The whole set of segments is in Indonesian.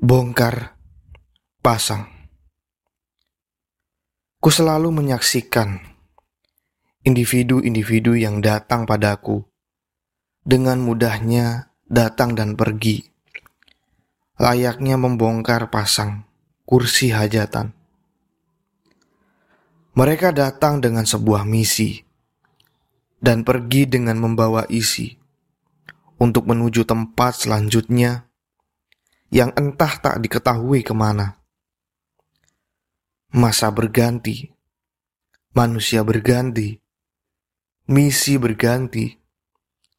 Bongkar, pasang. Ku selalu menyaksikan individu-individu yang datang padaku dengan mudahnya datang dan pergi, layaknya membongkar pasang kursi hajatan. Mereka datang dengan sebuah misi dan pergi dengan membawa isi untuk menuju tempat selanjutnya yang entah tak diketahui ke mana. Masa berganti, manusia berganti, misi berganti,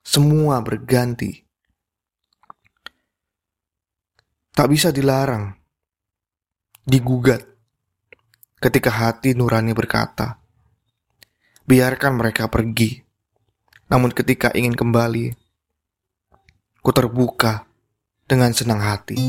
semua berganti. Tak bisa dilarang, digugat ketika hati nurani berkata, biarkan mereka pergi. Namun ketika ingin kembali, ku terbuka dengan senang hati.